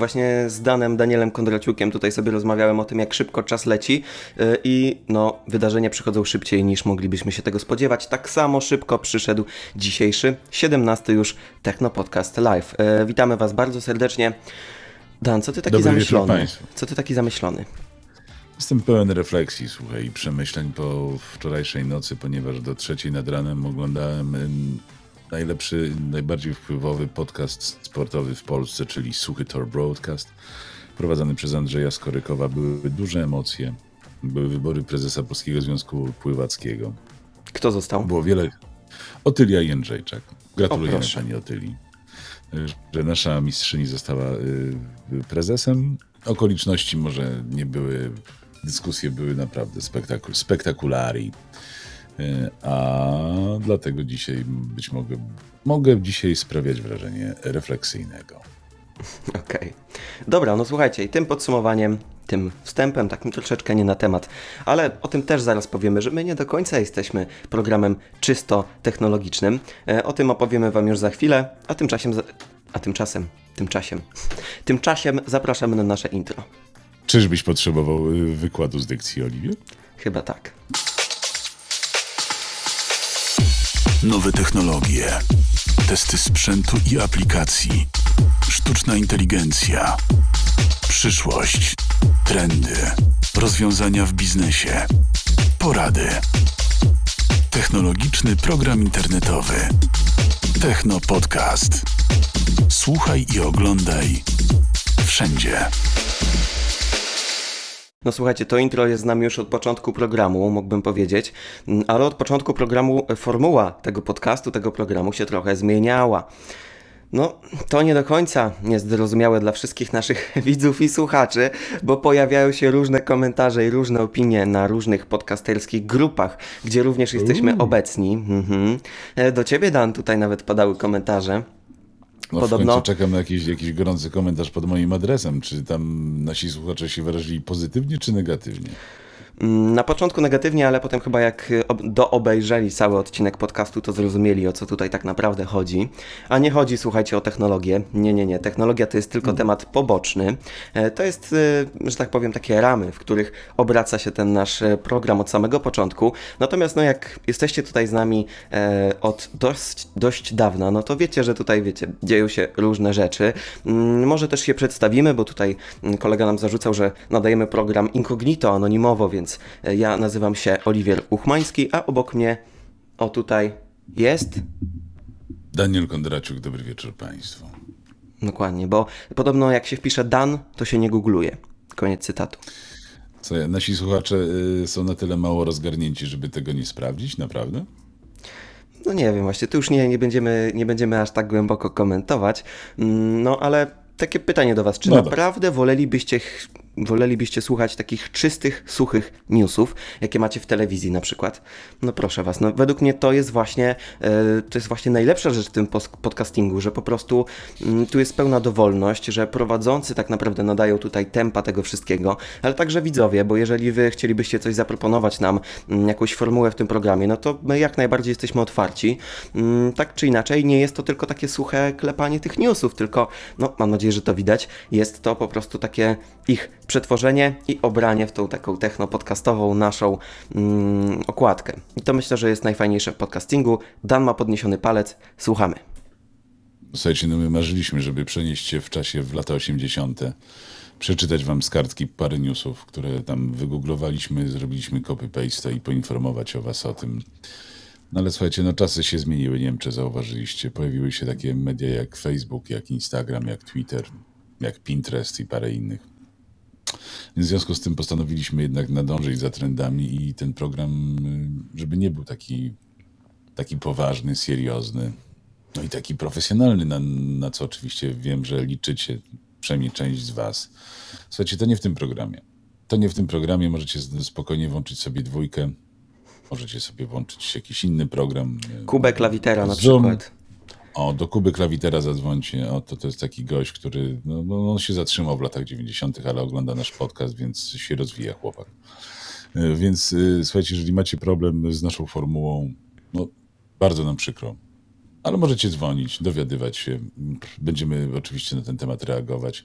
Właśnie z Danem Danielem Kondraciukiem tutaj sobie rozmawiałem o tym, jak szybko czas leci yy, i no, wydarzenia przychodzą szybciej niż moglibyśmy się tego spodziewać. Tak samo szybko przyszedł dzisiejszy, 17 już Techno Podcast Live. Yy, witamy Was bardzo serdecznie. Dan, co ty taki Dobry zamyślony? Co ty taki zamyślony? Jestem pełen refleksji, słuchaj, i przemyśleń po wczorajszej nocy, ponieważ do trzeciej nad ranem oglądałem ym, najlepszy, najbardziej wpływowy podcast sportowy w Polsce, czyli Suchy Tor Broadcast, prowadzony przez Andrzeja Skorykowa. Były duże emocje, były wybory prezesa Polskiego Związku Pływackiego. Kto został? Było wiele... Otylia Jędrzejczak. Gratulujemy pani Otylii, y, że nasza mistrzyni została y, prezesem. Okoliczności może nie były, dyskusje były naprawdę spektaku, spektakulari. Y, A dlatego dzisiaj być mogę, mogę dzisiaj sprawiać wrażenie refleksyjnego. Okej. Dobra, no słuchajcie, i tym podsumowaniem, tym wstępem, takim troszeczkę nie na temat, ale o tym też zaraz powiemy, że my nie do końca jesteśmy programem czysto technologicznym. E, o tym opowiemy Wam już za chwilę, a tymczasem, za- a tymczasem, tymczasem, tymczasem zapraszamy na nasze intro. Czyżbyś potrzebował y, wykładu z dykcji, Oliwie? Chyba tak. Nowe technologie, testy sprzętu i aplikacji, sztuczna inteligencja, przyszłość, trendy, rozwiązania w biznesie, porady. Technologiczny program internetowy. Techno Podcast. Słuchaj i oglądaj wszędzie. No słuchajcie, to intro jest z nami już od początku programu, mógłbym powiedzieć, Mm, ale od początku programu e, formuła tego podcastu, tego programu się trochę zmieniała. No, to nie do końca jest zrozumiałe dla wszystkich naszych widzów i słuchaczy, bo pojawiają się różne komentarze i różne opinie na różnych podcasterskich grupach, gdzie również jesteśmy obecni. Mhm. E, Do ciebie, Dan, tutaj nawet padały komentarze. No Podobno- w końcu czekam na jakiś, jakiś gorący komentarz pod moim adresem. Czy tam nasi słuchacze się wyrazili pozytywnie czy negatywnie? Mm, Na początku negatywnie, ale potem chyba jak y, ob- doobejrzeli cały odcinek podcastu, to zrozumieli o co tutaj tak naprawdę chodzi. A nie chodzi, słuchajcie, o technologię. Nie, nie, nie. Technologia to jest tylko temat poboczny. E, To jest, y, że tak powiem, takie ramy, w których obraca się ten nasz e, program od samego początku. Natomiast, no jak jesteście tutaj z nami e, od dość, dość dawna, no to wiecie, że tutaj, wiecie, dzieją się różne rzeczy. Mm, Może też się przedstawimy, bo tutaj mm, kolega nam zarzucał, że nadajemy program incognito, anonimowo, więc e, ja nazywam się Oliwier Uchmański, a obok mnie, o tutaj jest, Daniel Kondraciuk, dobry wieczór Państwu. dokładnie, bo podobno jak się wpisze Dan, to się nie googluje. Koniec cytatu. Co, ja- nasi słuchacze y, są na tyle mało rozgarnięci, żeby tego nie sprawdzić, naprawdę? No nie wiem, właśnie tu już nie, nie, będziemy, nie będziemy aż tak głęboko komentować. Mm, No ale takie pytanie do Was, czy No naprawdę wolelibyście, wolelibyście słuchać takich czystych, suchych newsów, jakie macie w telewizji na przykład? No proszę Was, no według mnie to jest właśnie, e, to jest właśnie najlepsza rzecz w tym podcastingu, że po prostu mm, tu jest pełna dowolność, że prowadzący tak naprawdę nadają tutaj tempa tego wszystkiego, ale także widzowie, bo jeżeli Wy chcielibyście coś zaproponować nam, mm, jakąś formułę w tym programie, no to my jak najbardziej jesteśmy otwarci. Mm, Tak czy inaczej, nie jest to tylko takie suche klepanie tych newsów, tylko, no mam nadzieję, że to widać, jest to po prostu takie ich przetworzenie i obranie w tą taką techno-podcastową naszą mm, okładkę. I to myślę, że jest najfajniejsze w podcastingu. Dan ma podniesiony palec, słuchamy. Słuchajcie, no my marzyliśmy, żeby przenieść się w czasie w lata 80., przeczytać wam z kartki parę newsów, które tam wygooglowaliśmy, zrobiliśmy copy-paste i poinformować o was o tym. No ale słuchajcie, no czasy się zmieniły, nie wiem czy zauważyliście. Pojawiły się takie media jak Facebook, jak Instagram, jak Twitter, jak Pinterest i parę innych. Więc w związku z tym postanowiliśmy jednak nadążyć za trendami i ten program, y, żeby nie był taki, taki poważny, seriozny, no i taki profesjonalny, na, na co oczywiście wiem, że liczycie, przynajmniej część z Was. Słuchajcie, to nie w tym programie. To nie w tym programie. Możecie spokojnie włączyć sobie dwójkę. Możecie sobie włączyć jakiś inny program. Kubę klawitera na przykład. O, do Kuby Klawitera zadzwońcie. O, to, to jest taki gość, który no, no, on się zatrzymał w latach 90., ale ogląda nasz podcast, więc się rozwija chłopak. E, Więc y, słuchajcie, jeżeli macie problem z naszą formułą, no bardzo nam przykro, Ale możecie dzwonić, dowiadywać się. Będziemy oczywiście na ten temat reagować.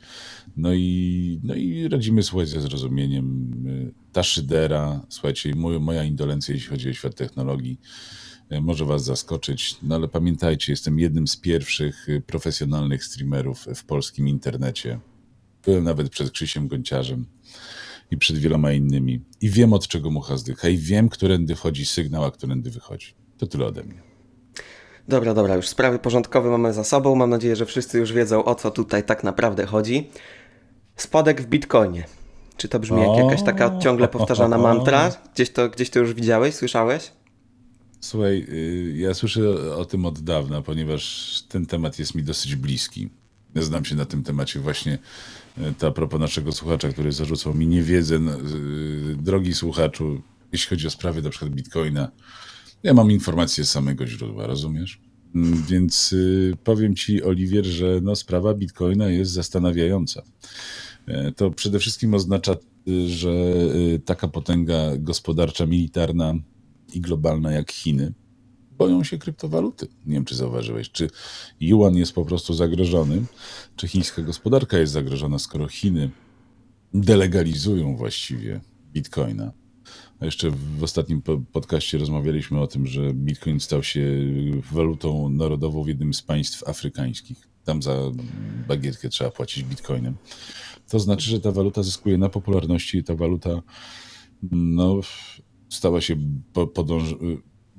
No i, no i radzimy słuchać ze zrozumieniem. Ta szydera, słuchajcie, moja, indolencja, jeśli chodzi o świat technologii, e, może was zaskoczyć, no ale pamiętajcie, jestem jednym z pierwszych e, profesjonalnych streamerów w polskim internecie. Byłem nawet przed Krzysiem Gonciarzem i przed wieloma innymi. I wiem, od czego mucha zdycha. I wiem, którędy wchodzi sygnał, a którędy wychodzi. To tyle ode mnie. Dobra, dobra, już sprawy porządkowe mamy za sobą. Mam nadzieję, że wszyscy już wiedzą, o co tutaj tak naprawdę chodzi. Spadek w bitcoinie. Czy to brzmi jak jakaś taka ciągle powtarzana mantra? Gdzieś to, gdzieś to już widziałeś, słyszałeś? Słuchaj, y, ja słyszę o tym od dawna, ponieważ ten temat jest mi dosyć bliski. Znam się na tym temacie właśnie. y, To a propos naszego słuchacza, który zarzucał mi niewiedzę. y, Drogi słuchaczu, jeśli chodzi o sprawy na przykład bitcoina, ja mam informacje z samego źródła, rozumiesz? Mm, Więc powiem ci, Oliwier, że no, sprawa bitcoina jest zastanawiająca. E, To przede wszystkim oznacza, że taka potęga gospodarcza, militarna i globalna jak Chiny boją się kryptowaluty. Nie wiem, czy zauważyłeś, czy yuan jest po prostu zagrożony, czy chińska gospodarka jest zagrożona, skoro Chiny delegalizują właściwie bitcoina. A jeszcze w ostatnim po- podcaście rozmawialiśmy o tym, że bitcoin stał się walutą narodową w jednym z państw afrykańskich. Tam za bagietkę trzeba płacić bitcoinem. To znaczy, że ta waluta zyskuje na popularności i ta waluta no, stała się po, podąż,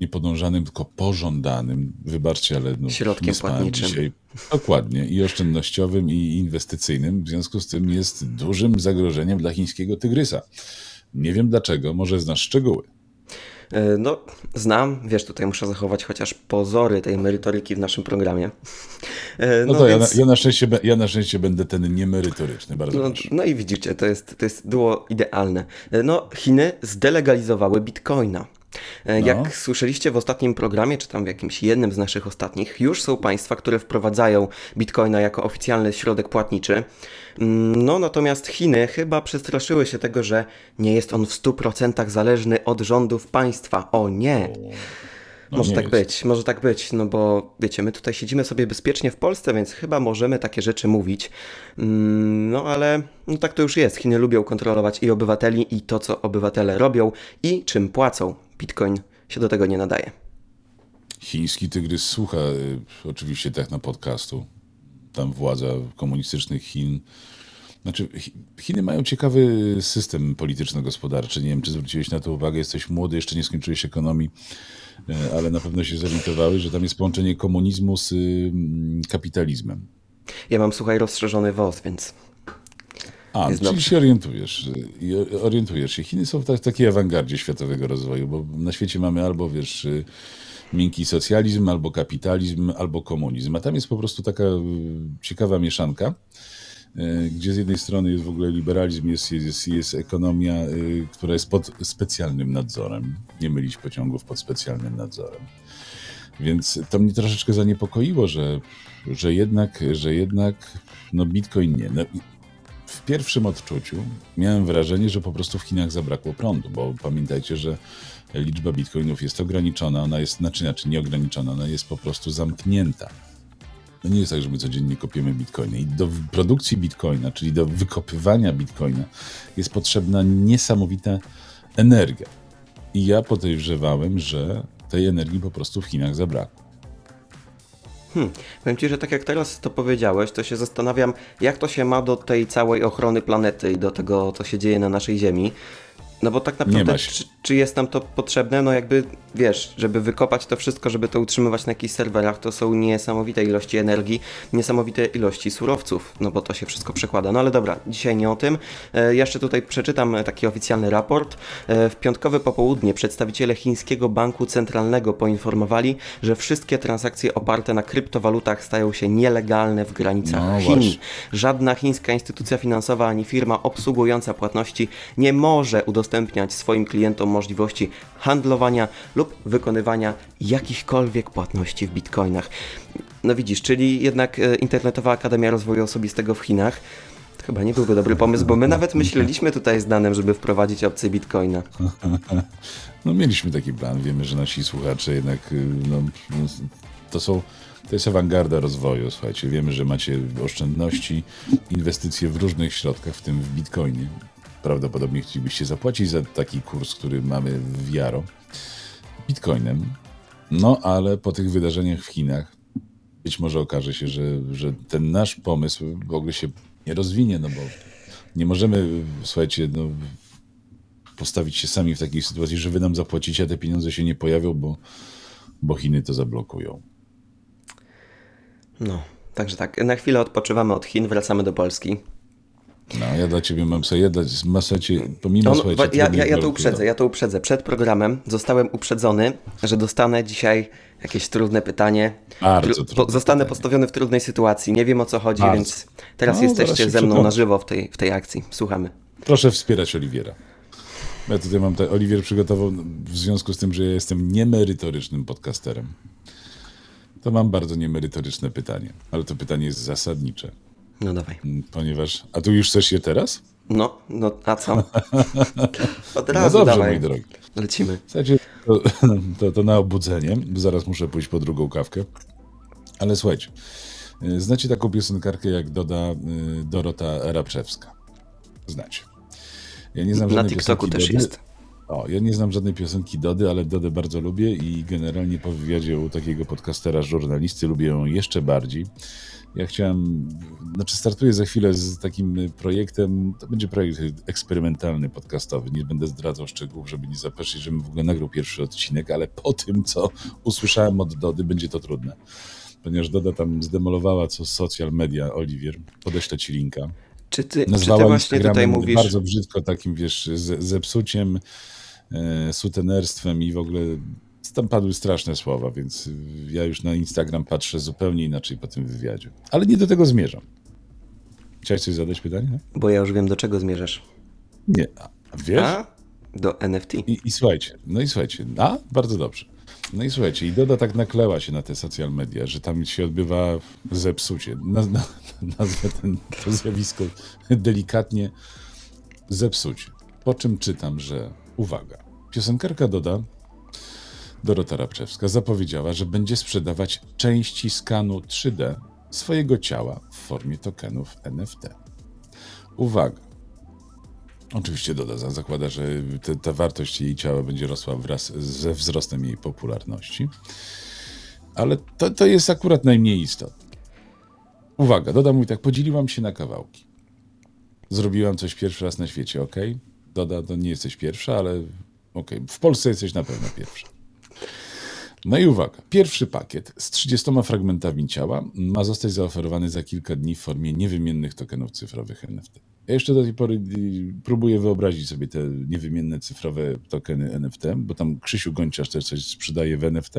nie podążanym, tylko pożądanym, wybaczcie, ale no, Środkiem płatniczym. Dzisiaj. Dokładnie, i oszczędnościowym, i inwestycyjnym. W związku z tym jest dużym zagrożeniem dla chińskiego tygrysa. Nie wiem dlaczego, może znasz szczegóły. E, No, znam, wiesz, tutaj muszę zachować chociaż pozory tej merytoryki w naszym programie. E, No, to ja, więc- na, ja, na szczęście, ja na szczęście będę ten niemerytoryczny, bardzo No, proszę. no i widzicie, to jest, to jest było idealne. E, No, Chiny zdelegalizowały bitcoina. E, No. Jak słyszeliście w ostatnim programie, czy tam w jakimś jednym z naszych ostatnich, już są państwa, które wprowadzają bitcoina jako oficjalny środek płatniczy. Mm, No, natomiast Chiny chyba przestraszyły się tego, że nie jest on w 100% zależny od rządów państwa. O nie! No, może tak jest. być, może tak być, no bo wiecie, my tutaj siedzimy sobie bezpiecznie w Polsce, więc chyba możemy takie rzeczy mówić. Mm, No ale no tak to już jest. Chiny lubią kontrolować i obywateli, i to, co obywatele robią, i czym płacą. Bitcoin się do tego nie nadaje. Chiński tygrys słucha y, oczywiście techno podcastu. Tam władza komunistycznych Chin. Znaczy, Chi- Chiny mają ciekawy system polityczno-gospodarczy. Nie wiem, czy zwróciłeś na to uwagę. Jesteś młody, jeszcze nie skończyłeś ekonomii, y, ale na pewno się zorientowały, że tam jest połączenie komunizmu z y, kapitalizmem. Ja mam, słuchaj, rozszerzony WOS, więc A, Jest czyli się orientujesz. Orientujesz się. Chiny są w ta- takiej awangardzie światowego rozwoju, bo na świecie mamy albo, wiesz, y, miękki socjalizm, albo kapitalizm, albo komunizm. A tam jest po prostu taka y, ciekawa mieszanka, y, gdzie z jednej strony jest w ogóle liberalizm, jest, jest, jest ekonomia, która jest pod specjalnym nadzorem. Nie mylić pociągów pod specjalnym nadzorem. Więc to mnie troszeczkę zaniepokoiło, że, że jednak, że jednak no Bitcoin nie. No, w pierwszym odczuciu miałem wrażenie, że po prostu w Chinach zabrakło prądu, bo pamiętajcie, że liczba bitcoinów jest ograniczona, ona jest, znaczy, znaczy nieograniczona, ona jest po prostu zamknięta. Nie jest tak, że my codziennie kopiemy bitcoiny. I do produkcji bitcoina, czyli do wykopywania bitcoina, jest potrzebna niesamowita energia. I ja podejrzewałem, że tej energii po prostu w Chinach zabrakło. Powiem Ci, że tak jak teraz to powiedziałeś, to się zastanawiam, jak to się ma do tej całej ochrony planety i do tego, co się dzieje na naszej Ziemi. No bo tak naprawdę, czy, czy jest nam to potrzebne? No jakby, wiesz, żeby wykopać to wszystko, żeby to utrzymywać na jakichś serwerach, to są niesamowite ilości energii, niesamowite ilości surowców, no bo to się wszystko przekłada. No ale dobra, dzisiaj nie o tym. E, jeszcze tutaj przeczytam taki oficjalny raport. E, w piątkowe popołudnie przedstawiciele chińskiego banku centralnego poinformowali, że wszystkie transakcje oparte na kryptowalutach stają się nielegalne w granicach No Chin. właśnie. Żadna chińska instytucja finansowa ani firma obsługująca płatności nie może udostępniać swoim klientom możliwości handlowania lub wykonywania jakichkolwiek płatności w bitcoinach. No widzisz, czyli jednak e, Internetowa Akademia Rozwoju Osobistego w Chinach chyba nie byłby dobry pomysł, bo my nawet myśleliśmy tutaj z Danem, żeby wprowadzić opcję bitcoina. No mieliśmy taki plan, wiemy, że nasi słuchacze jednak, y, no, to są, To jest awangarda rozwoju, słuchajcie. Wiemy, że macie oszczędności, inwestycje w różnych środkach, w tym w bitcoinie. Prawdopodobnie chcielibyście zapłacić za taki kurs, który mamy w Jaro, bitcoinem. No, ale po tych wydarzeniach w Chinach być może okaże się, że, że ten nasz pomysł w ogóle się nie rozwinie, no bo nie możemy, słuchajcie, no, postawić się sami w takiej sytuacji, że wy nam zapłacicie, a te pieniądze się nie pojawią, bo, bo Chiny to zablokują. No, także tak, na chwilę odpoczywamy od Chin, wracamy do Polski. No, ja dla ciebie mam sobie dać masecie, pomimo On, słuchajcie... ja, ja, ja to uprzedzę, ja to uprzedzę. Przed programem zostałem uprzedzony, że dostanę dzisiaj jakieś trudne pytanie. Bardzo Tru- trudne Zostanę pytanie. postawiony w trudnej sytuacji. Nie wiem o co chodzi, Bardzo. więc teraz No, jesteście ze mną na żywo w tej, w tej akcji. Słuchamy. Proszę wspierać Oliwiera. Ja tutaj mam, te, Oliwier przygotował, w związku z tym, że ja jestem niemerytorycznym podcasterem, to mam bardzo niemerytoryczne pytanie, ale to pytanie jest zasadnicze, No dawaj. ponieważ... A tu już chcesz je teraz? No, no, a co? Od No razu dobrze, dawaj. drogi. Lecimy. Słuchajcie, to, to, to na obudzenie, bo zaraz muszę pójść po drugą kawkę. Ale słuchajcie, y, znacie taką piosenkarkę jak Doda y, Dorota Rabczewska? Znacie. Ja nie znam Na żadnej TikToku też Dody. jest. O, ja nie znam żadnej piosenki Dody, ale Dodę bardzo lubię i generalnie po wywiadzie u takiego podcastera, żurnalisty lubię ją jeszcze bardziej. Ja chciałem, znaczy startuję za chwilę z takim projektem, to będzie projekt eksperymentalny podcastowy, nie będę zdradzał szczegółów, żeby nie zapeszyć, żebym w ogóle nagrał pierwszy odcinek, ale po tym, co usłyszałem od Dody, będzie to trudne. Ponieważ Doda tam zdemolowała co social media, Oliwier, podeślę ci linka. Czy ty, czy Nazwała ty właśnie tutaj mówisz... bardzo brzydko takim, wiesz, z, zepsuciem, e, sutenerstwem i w ogóle tam padły straszne słowa, więc ja już na Instagram patrzę zupełnie inaczej po tym wywiadzie. Ale nie do tego zmierzam. Chciałeś coś zadać pytanie? Bo ja już wiem, do czego zmierzasz. Nie. A wiesz? A? Do NFT. I, I słuchajcie, no i słuchajcie, a bardzo dobrze. No i słuchajcie, i Doda tak nakleła się na te social media, że tam się odbywa zepsucie. Na, na, nazwę ten, to zjawisko delikatnie zepsucie. Po czym czytam, że uwaga, piosenkarka Doda, Dorota Rabczewska, zapowiedziała, że będzie sprzedawać części skanu 3D swojego ciała w formie tokenów NFT. Uwaga, Oczywiście Doda za- zakłada, że te, ta wartość jej ciała będzie rosła wraz ze wzrostem jej popularności. Ale to, to jest akurat najmniej istotne. Uwaga, Doda mówi tak, podzieliłam się na kawałki. Zrobiłam coś pierwszy raz na świecie, ok? Doda, to nie jesteś pierwsza, ale ok, w Polsce jesteś na pewno pierwsza. No i uwaga, pierwszy pakiet z 30 fragmentami ciała ma zostać zaoferowany za kilka dni w formie niewymiennych tokenów cyfrowych NFT. Ja jeszcze do tej pory y, próbuję wyobrazić sobie te niewymienne cyfrowe tokeny NFT, bo tam Krzysiu Gonciarz też coś sprzedaje w NFT.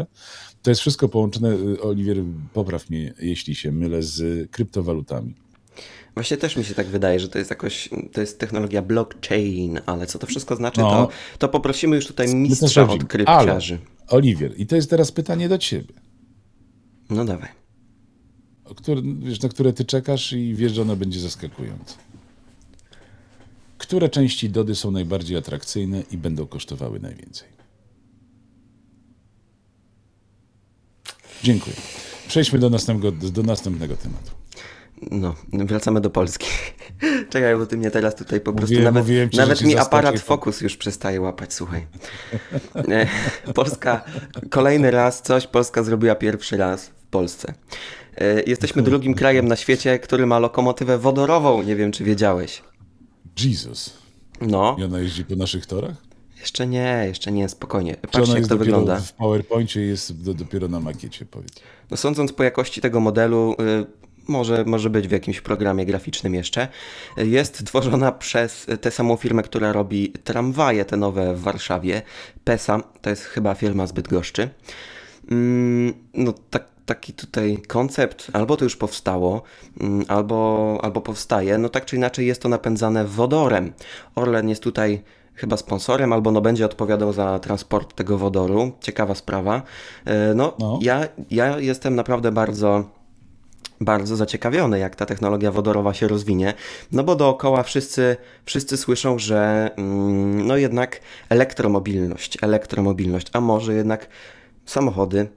To jest wszystko połączone, y, Oliwier, popraw mnie, jeśli się mylę, z kryptowalutami. Właśnie też mi się tak wydaje, że to jest jakoś, to jest technologia blockchain, ale co to wszystko znaczy, No. to, to poprosimy już tutaj mistrza od krypciarzy. Ale, Oliwier, i to jest teraz pytanie do ciebie. No dawaj. o które, wiesz, na które ty czekasz i wiesz, że ono będzie zaskakujące. Które części Dody są najbardziej atrakcyjne i będą kosztowały najwięcej? Dziękuję. Przejdźmy do następnego, do następnego tematu. No, wracamy do Polski. Czekaj, bo ty mnie teraz tutaj po prostu Mówiłem- nawet, mówiłem ci, nawet mi aparat fokus już przestaje łapać, słuchaj. E, Polska, kolejny raz coś Polska zrobiła pierwszy raz w Polsce. E, Jesteśmy drugim krajem na świecie, który ma lokomotywę wodorową, nie wiem czy wiedziałeś. Jesus. No, I ona jeździ po naszych torach? jeszcze nie, jeszcze nie, spokojnie. Ona jak to wygląda. w PowerPoincie jest do, dopiero na makiecie, powiedz. No, sądząc po jakości tego modelu, y, może, może być w jakimś programie graficznym jeszcze, jest tworzona przez tę samą firmę, która robi tramwaje te nowe w Warszawie. PESA, to jest chyba firma z Bydgoszczy. Mm, No tak, taki tutaj koncept, albo to już powstało, mm, albo, albo powstaje, no tak czy inaczej jest to napędzane wodorem. Orlen jest tutaj chyba sponsorem, albo no będzie odpowiadał za transport tego wodoru. Ciekawa sprawa. E, No, No. Ja, ja jestem naprawdę bardzo bardzo zaciekawiony, jak ta technologia wodorowa się rozwinie, no bo dookoła wszyscy, wszyscy słyszą, że mm, no jednak elektromobilność, elektromobilność, a może jednak samochody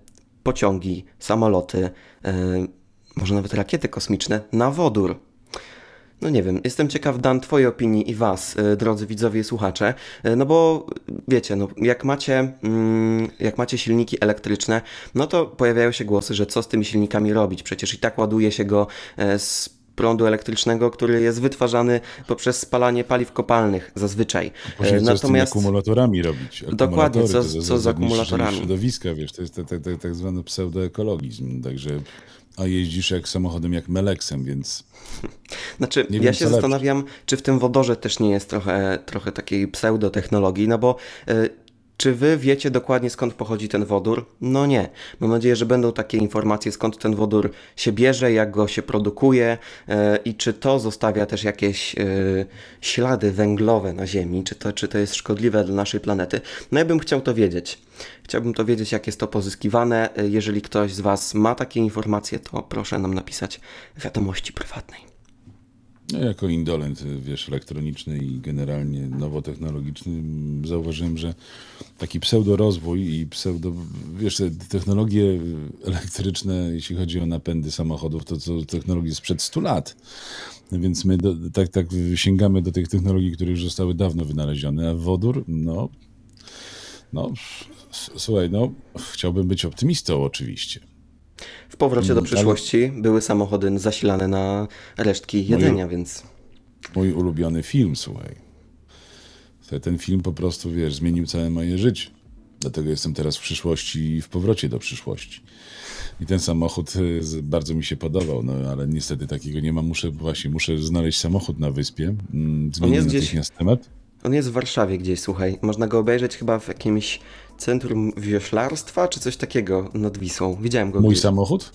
pociągi, samoloty, e, może nawet rakiety kosmiczne na wodór. No nie wiem, jestem ciekaw, Dan, Twojej opinii i Was, e, drodzy widzowie i słuchacze, e, no bo wiecie, no, jak, macie, mm, jak macie silniki elektryczne, no to pojawiają się głosy, że co z tymi silnikami robić, przecież i tak ładuje się go e, z prądu elektrycznego, który jest wytwarzany poprzez spalanie paliw kopalnych zazwyczaj. Później E, co z tymi akumulatorami robić? Dokładnie, co co z akumulatorami? środowiska, wiesz, to jest tak zwany pseudoekologizm, także a jeździsz jak samochodem jak Meleksem, więc Znaczy, ja się zastanawiam, czy w tym wodorze też nie jest trochę, trochę takiej pseudotechnologii, no bo y, czy wy wiecie dokładnie skąd pochodzi ten wodór? No nie. Mam nadzieję, że będą takie informacje, skąd ten wodór się bierze, jak go się produkuje y, i czy to zostawia też jakieś y, ślady węglowe na Ziemi, czy to, czy to jest szkodliwe dla naszej planety. No ja bym chciał to wiedzieć. Chciałbym to wiedzieć, jak jest to pozyskiwane. Y, Jeżeli ktoś z Was ma takie informacje, to proszę nam napisać w wiadomości prywatnej. No, jako indolent, wiesz, elektroniczny i generalnie nowotechnologiczny zauważyłem, że taki pseudorozwój i pseudo, wiesz, te technologie elektryczne, jeśli chodzi o napędy samochodów, to są technologie sprzed 100 lat. Więc my do, tak, tak sięgamy do tych technologii, które już zostały dawno wynalezione, a wodór, no, no, słuchaj, no, chciałbym być optymistą oczywiście. W powrocie do Mm, przyszłości były samochody zasilane na resztki jedzenia, więc Mój ulubiony film, słuchaj. Ten film po prostu, wiesz, zmienił całe moje życie. Dlatego jestem teraz w przyszłości i w powrocie do przyszłości. I ten samochód z- bardzo mi się podobał, no ale niestety takiego nie ma. Muszę właśnie, muszę znaleźć samochód na wyspie. Mm, Zmienię jest gdzieś- natychmiast temat. On jest w Warszawie gdzieś, słuchaj. Można go obejrzeć chyba w jakimś centrum wioślarstwa, czy coś takiego nad Wisłą. Widziałem go Mój gdzieś. samochód?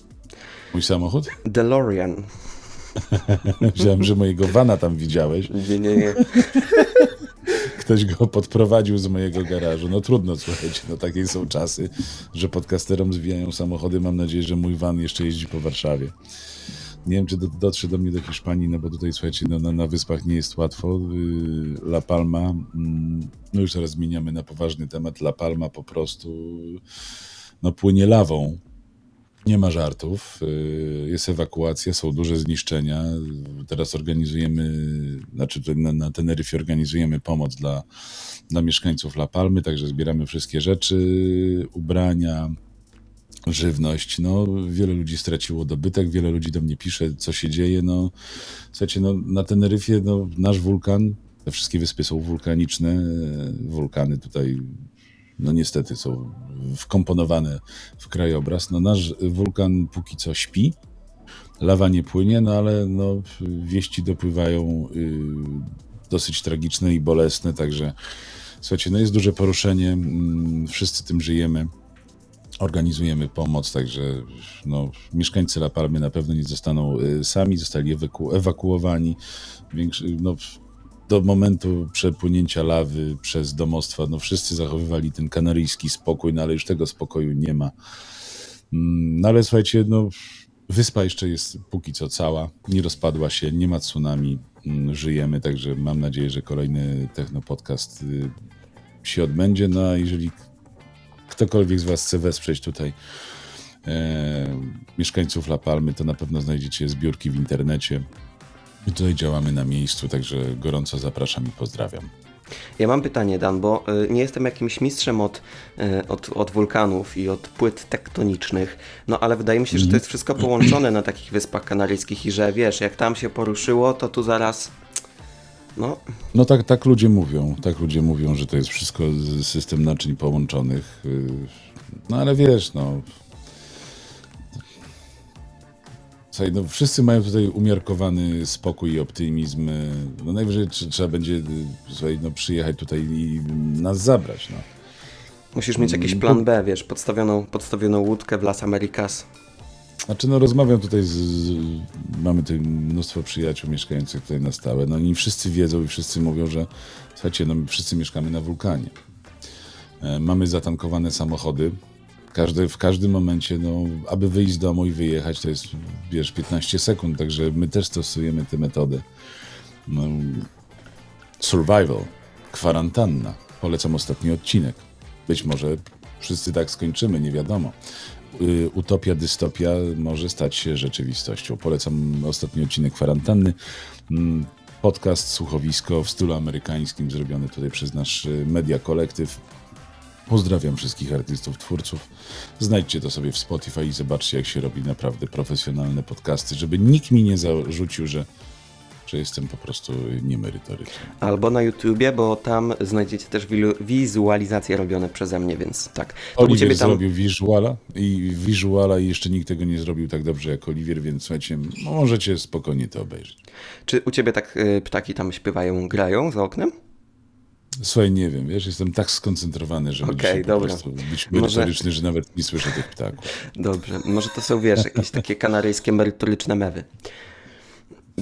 Mój samochód? DeLorean. Myślałem, że mojego vana tam widziałeś. Nie, nie, nie. Ktoś go podprowadził z mojego garażu. No trudno, słuchajcie, no takie są czasy, że podcasterom zwijają samochody. Mam nadzieję, że mój van jeszcze jeździ po Warszawie. Nie wiem, czy do, dotrze do mnie do Hiszpanii, no bo tutaj, słuchajcie, no, na, na wyspach nie jest łatwo. Yy, La Palma, mm, no już teraz zmieniamy na poważny temat. La Palma po prostu no, płynie lawą. Nie ma żartów. y, Jest ewakuacja, są duże zniszczenia. Teraz organizujemy, znaczy na, na Teneryfie organizujemy pomoc dla, dla mieszkańców La Palmy, także zbieramy wszystkie rzeczy, ubrania, żywność. No, wiele ludzi straciło dobytek, wiele ludzi do mnie pisze, co się dzieje. No, słuchajcie, no, na Teneryfie no, nasz wulkan, te wszystkie wyspy są wulkaniczne, e, wulkany tutaj no niestety są wkomponowane w krajobraz. No nasz wulkan póki co śpi, lawa nie płynie, no ale no, wieści dopływają y, dosyć tragiczne i bolesne, także słuchajcie, no jest duże poruszenie, mm, wszyscy tym żyjemy. Organizujemy pomoc, także no, mieszkańcy La Palmy na pewno nie zostaną y, sami, zostali ewaku- ewakuowani. Większy, no, do momentu przepłynięcia lawy przez domostwa, no wszyscy zachowywali ten kanaryjski spokój, no ale już tego spokoju nie ma. Mm, No ale słuchajcie, no wyspa jeszcze jest póki co cała, nie rozpadła się, nie ma tsunami, mm, żyjemy, także mam nadzieję, że kolejny Techno-podcast y, się odbędzie, no a jeżeli ktokolwiek z Was chce wesprzeć tutaj e, mieszkańców La Palmy, to na pewno znajdziecie zbiórki w internecie. I tutaj działamy na miejscu, także gorąco zapraszam i pozdrawiam. Ja mam pytanie, Dan, bo y, nie jestem jakimś mistrzem od, y, od, od wulkanów i od płyt tektonicznych, no ale wydaje mi się, że to jest wszystko połączone na takich wyspach kanaryjskich i że wiesz, jak tam się poruszyło, to tu zaraz. No, No tak, tak ludzie mówią, tak ludzie mówią, że to jest wszystko z- system naczyń połączonych. yy, No ale wiesz, no. Słuchaj, no wszyscy mają tutaj umiarkowany spokój i optymizm. yy, No najwyżej tr- trzeba będzie yy, słuchaj, no, przyjechać tutaj i nas zabrać. No. musisz mieć jakiś plan B, wiesz, podstawioną, podstawioną łódkę w Las Americas. Znaczy, no rozmawiam tutaj z, z. Mamy tutaj mnóstwo przyjaciół mieszkających tutaj na stałe. No i wszyscy wiedzą i wszyscy mówią, że słuchajcie, no my wszyscy mieszkamy na wulkanie. E, mamy zatankowane samochody. Każdy, w każdym momencie, no, aby wyjść z domu i wyjechać, to jest, wiesz, 15 sekund, także my też stosujemy tę metodę. No, survival, kwarantanna. Polecam ostatni odcinek. Być może wszyscy tak skończymy, nie wiadomo. Y, utopia, dystopia może stać się rzeczywistością. Polecam ostatni odcinek kwarantanny. Mm, Podcast, słuchowisko w stylu amerykańskim, zrobiony tutaj przez nasz y, media kolektyw. Pozdrawiam wszystkich artystów, twórców. Znajdźcie to sobie w Spotify i zobaczcie, jak się robi naprawdę profesjonalne podcasty, żeby nikt mi nie zarzucił, że, że jestem po prostu niemerytoryczny. Albo na YouTubie, bo tam znajdziecie też wizualizacje robione przeze mnie, więc tak. To Oliwier tam zrobił visuala i visuala i jeszcze nikt tego nie zrobił tak dobrze jak Oliwier, więc słuchajcie, no możecie spokojnie to obejrzeć. Czy u ciebie tak y, ptaki tam śpiewają, grają za oknem? Słuchaj, nie wiem, wiesz, jestem tak skoncentrowany, Okej, dzisiaj po prostu być Może- merytoryczny, że nawet nie słyszę tych ptaków. Dobrze, może to są, wiesz, jakieś takie kanaryjskie merytoryczne mewy.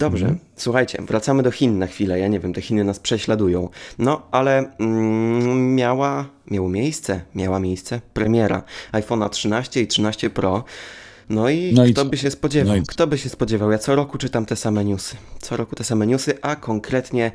Dobrze, słuchajcie, wracamy do Chin na chwilę. Ja nie wiem, te Chiny nas prześladują. No, ale mm, miała, miało miejsce, miała miejsce premiera iPhone'a 13 i 13 Pro. No i No kto by się spodziewał? No kto by się spodziewał? Ja co roku czytam te same newsy. Co roku te same newsy, a konkretnie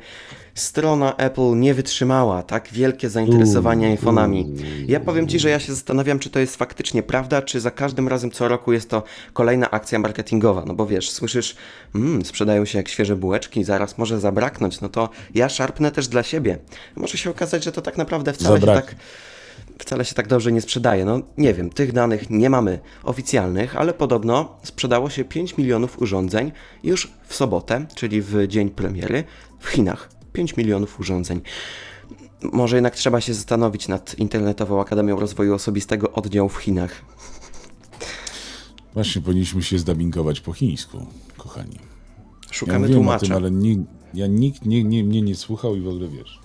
strona Apple nie wytrzymała. Tak wielkie zainteresowanie iPhone'ami. Ja powiem Ci, że ja się zastanawiam, czy to jest faktycznie prawda, czy za każdym razem co roku jest to kolejna akcja marketingowa. No bo wiesz, słyszysz, mmm, sprzedają się jak świeże bułeczki, zaraz może zabraknąć. No to ja szarpnę też dla siebie. Może się okazać, że to tak naprawdę wcale się Zabrak- tak wcale się tak dobrze nie sprzedaje. No nie wiem, tych danych nie mamy oficjalnych, ale podobno sprzedało się 5 milionów urządzeń już w sobotę, czyli w dzień premiery w Chinach. 5 milionów urządzeń. Może jednak trzeba się zastanowić nad Internetową Akademią Rozwoju Osobistego oddział w Chinach. Właśnie powinniśmy się zdabingować po chińsku, kochani. Ja Szukamy o tłumacza. tym, ale nie, ja nikt nie, nie, mnie nie słuchał i w ogóle wiesz.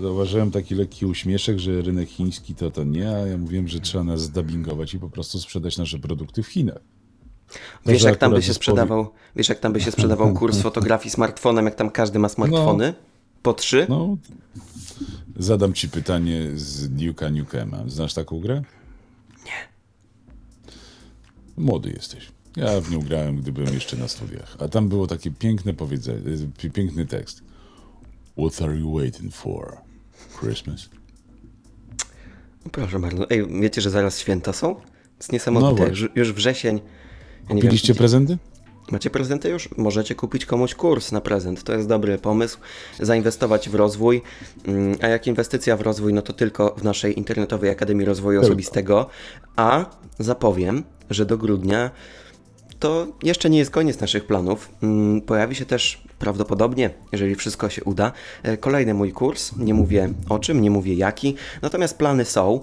Zauważyłem taki lekki uśmieszek, że rynek chiński to to nie, a ja mówiłem, że trzeba nas zdabingować i po prostu sprzedać nasze produkty w Chinach. Wiesz jak tam by się sprzedawał, wiesz jak tam by się sprzedawał kurs fotografii smartfonem, jak tam każdy ma smartfony? Po trzy? No, zadam ci pytanie z Duke'a Nukema. Znasz taką grę? Nie. Młody jesteś. Ja w nią grałem, gdy byłem jeszcze na studiach. A tam było takie piękne powiedzenie, y, piękny tekst. What are you waiting for? Christmas? Proszę bardzo. Ej, wiecie, że zaraz święta są? To jest niesamowite. No już, już wrzesień. Ja Kupiliście wiem, prezenty? Macie prezenty już? Możecie kupić komuś kurs na prezent. To jest dobry pomysł. Zainwestować w rozwój. Mm, A jak inwestycja w rozwój, no to tylko w naszej internetowej Akademii Rozwoju Tylko. Osobistego. A zapowiem, że do grudnia to jeszcze nie jest koniec naszych planów. Mm, Pojawi się też prawdopodobnie, jeżeli wszystko się uda, e, kolejny mój kurs. Nie mówię o czym, nie mówię jaki, natomiast plany są.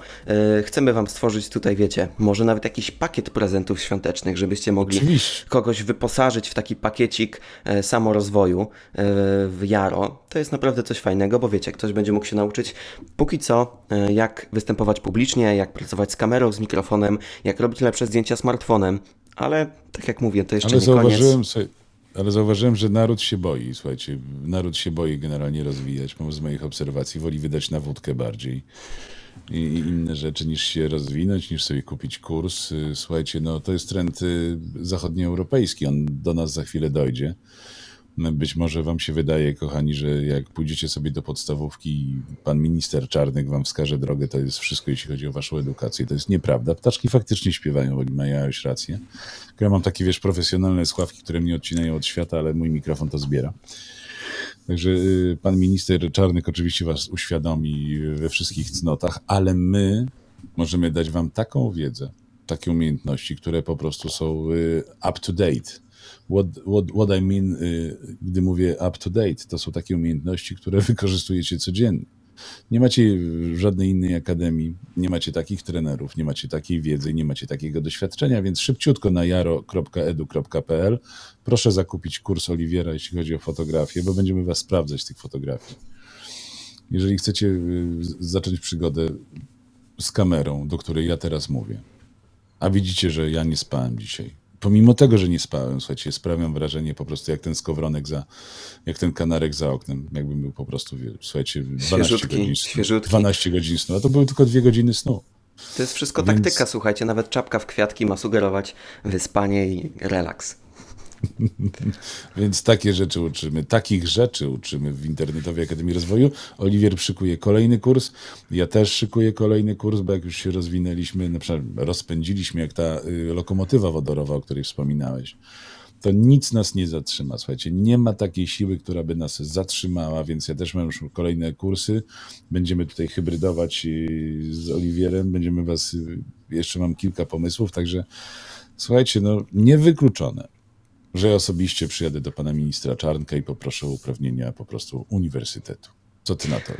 E, Chcemy Wam stworzyć tutaj, wiecie, może nawet jakiś pakiet prezentów świątecznych, żebyście mogli Oczywiście. kogoś wyposażyć w taki pakiecik e, samorozwoju w Jaro. To jest naprawdę coś fajnego, bo wiecie, ktoś będzie mógł się nauczyć póki co, jak występować publicznie, jak pracować z kamerą, z mikrofonem, jak robić lepsze zdjęcia smartfonem. Ale tak jak mówię, to jeszcze Ale nie koniec. sobie, ale zauważyłem, że naród się boi. Słuchajcie, naród się boi generalnie rozwijać. Z moich obserwacji woli wydać na wódkę bardziej i, i inne rzeczy niż się rozwinąć, niż sobie kupić kurs. Y, Słuchajcie, no to jest trend y, zachodnioeuropejski. On do nas za chwilę dojdzie. No, Być może wam się wydaje, kochani, że jak pójdziecie sobie do podstawówki i pan minister Czarnek wam wskaże drogę, to jest wszystko, jeśli chodzi o waszą edukację. To jest nieprawda. Ptaczki faktycznie śpiewają, bo już rację. Ja mam takie, wiesz, profesjonalne słuchawki, które mnie odcinają od świata, ale mój mikrofon to zbiera. Także y, pan minister Czarnek oczywiście was uświadomi we wszystkich cnotach, ale my możemy dać wam taką wiedzę, takie umiejętności, które po prostu są y, up to date. What, what, what I mean, y, gdy mówię up to date, to są takie umiejętności, które wykorzystujecie codziennie. Nie macie żadnej innej akademii, nie macie takich trenerów, nie macie takiej wiedzy, nie macie takiego doświadczenia, więc szybciutko na jaro.edu.pl proszę zakupić kurs Oliwiera, jeśli chodzi o fotografię, bo będziemy was sprawdzać tych fotografii. Jeżeli chcecie y, zacząć przygodę z kamerą, do której ja teraz mówię, a widzicie, że ja nie spałem dzisiaj. Pomimo tego, że nie spałem, słuchajcie, sprawiam wrażenie po prostu jak ten skowronek za, jak ten kanarek za oknem, jakbym był po prostu, słuchajcie, 12 Świeżutki, godzin snu. świeżutki. 12 godzin snu, a to były tylko dwie godziny snu. To jest wszystko Więc- taktyka, słuchajcie, nawet czapka w kwiatki ma sugerować wyspanie i relaks. Więc takie rzeczy uczymy, takich rzeczy uczymy w Internetowej Akademii Rozwoju. Oliwier szykuje kolejny kurs, ja też szykuję kolejny kurs, bo jak już się rozwinęliśmy, na przykład rozpędziliśmy jak ta y, lokomotywa wodorowa, o której wspominałeś, to nic nas nie zatrzyma. Słuchajcie, nie ma takiej siły, która by nas zatrzymała, więc ja też mam już kolejne kursy. Będziemy tutaj hybrydować y, z Oliwierem, będziemy was, y, jeszcze mam kilka pomysłów, także słuchajcie, no niewykluczone, że ja osobiście przyjadę do pana ministra Czarnka i poproszę o uprawnienia po prostu uniwersytetu. Co ty na to?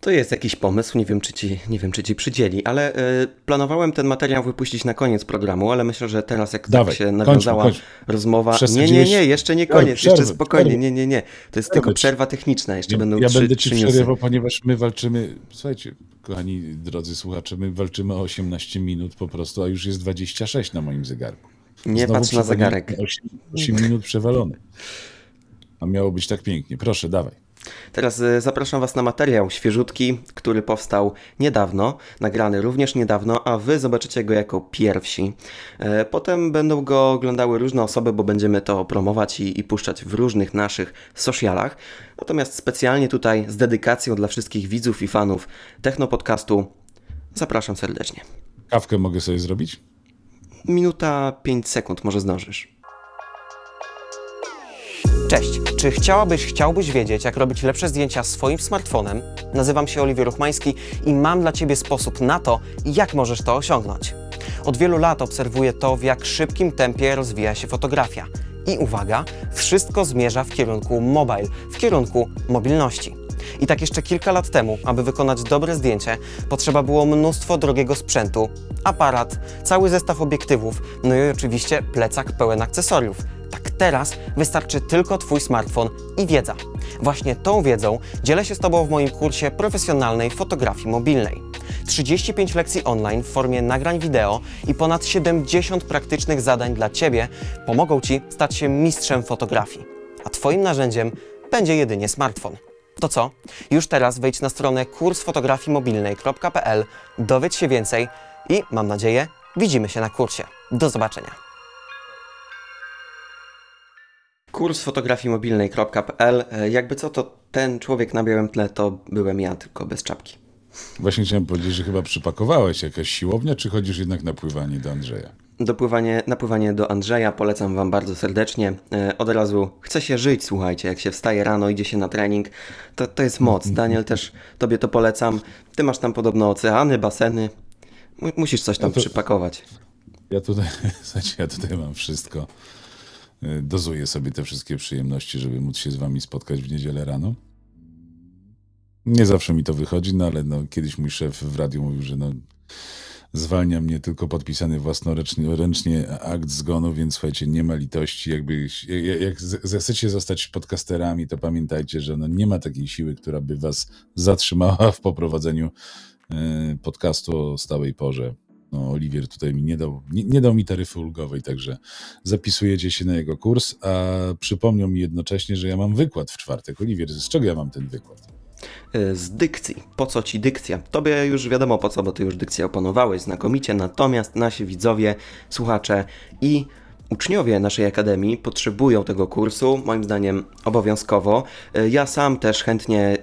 To jest jakiś pomysł, nie wiem czy ci, nie wiem, czy ci przydzieli, ale y, planowałem ten materiał wypuścić na koniec programu, ale myślę, że teraz jak Dawaj, tak się nawiązała kończmy. rozmowa... Nie, nie, nie, jeszcze nie Przerwy, koniec, jeszcze spokojnie, przerwy. nie, nie, nie. To jest tylko przerwa techniczna, jeszcze Ja, będą ja trzy, będę ci przerywał, ponieważ my walczymy, słuchajcie, kochani drodzy słuchacze, my walczymy o 18 minut po prostu, a już jest 26 na moim zegarku. Nie patrz na zegarek. 8, 8 minut przewalony. A miało być tak pięknie. Proszę, dawaj. Teraz y, zapraszam Was na materiał świeżutki, który powstał niedawno, nagrany również niedawno, a Wy zobaczycie go jako pierwsi. E, Potem będą go oglądały różne osoby, bo będziemy to promować i, i puszczać w różnych naszych socialach. Natomiast specjalnie tutaj z dedykacją dla wszystkich widzów i fanów Technopodcastu zapraszam serdecznie. Kawkę mogę sobie zrobić? Minuta 5 sekund, może zdążysz. Cześć, czy chciałabyś, chciałbyś wiedzieć, jak robić lepsze zdjęcia swoim smartfonem? Nazywam się Oliwier Ruchmański i mam dla Ciebie sposób na to, jak możesz to osiągnąć. Od wielu lat obserwuję to, w jak szybkim tempie rozwija się fotografia. I uwaga, wszystko zmierza w kierunku mobile, w kierunku mobilności. I tak jeszcze kilka lat temu, aby wykonać dobre zdjęcie, potrzeba było mnóstwo drogiego sprzętu, aparat, cały zestaw obiektywów, no i oczywiście plecak pełen akcesoriów. Tak teraz wystarczy tylko Twój smartfon i wiedza. Właśnie tą wiedzą dzielę się z Tobą w moim kursie profesjonalnej fotografii mobilnej. 35 lekcji online w formie nagrań wideo i ponad 70 praktycznych zadań dla Ciebie pomogą Ci stać się mistrzem fotografii. A Twoim narzędziem będzie jedynie smartfon. To co? Już teraz wejdź na stronę kursfotografiimobilnej.pl, dowiedz się więcej i mam nadzieję, widzimy się na kursie. Do zobaczenia. kursfotografiimobilnej.pl E, Jakby co, to ten człowiek na białym tle to byłem ja, tylko bez czapki. Właśnie chciałem powiedzieć, że chyba przypakowałeś jakaś siłownia, czy chodzisz jednak na pływanie do Andrzeja? Dopływanie, napływanie do Andrzeja polecam Wam bardzo serdecznie. E, od razu chce się żyć, słuchajcie, jak się wstaje rano, idzie się na trening, to, to jest moc. Daniel też Tobie to polecam. Ty masz tam podobno oceany, baseny. Mu- Musisz coś tam No to- przypakować. Ja tutaj, słuchajcie, ja tutaj mam wszystko. Y, Dozuję sobie te wszystkie przyjemności, żeby móc się z wami spotkać w niedzielę rano. Nie zawsze mi to wychodzi, no ale no, kiedyś mój szef w radiu mówił, że no, zwalnia mnie tylko podpisany własnoręcznie ręcznie akt zgonu, więc słuchajcie, nie ma litości. Jakby, jak, zechcecie zostać podcasterami, to pamiętajcie, że no, nie ma takiej siły, która by was zatrzymała w poprowadzeniu y, podcastu o stałej porze. No, Oliwier tutaj mi nie dał, nie, nie dał mi taryfy ulgowej, także zapisujecie się na jego kurs, a przypomniał mi jednocześnie, że ja mam wykład w czwartek. Oliwier, z czego ja mam ten wykład? E, Z dykcji. Po co Ci dykcja? Tobie już wiadomo po co, bo Ty już dykcję opanowałeś znakomicie, natomiast nasi widzowie, słuchacze i uczniowie naszej akademii potrzebują tego kursu, moim zdaniem obowiązkowo. E, Ja sam też chętnie e,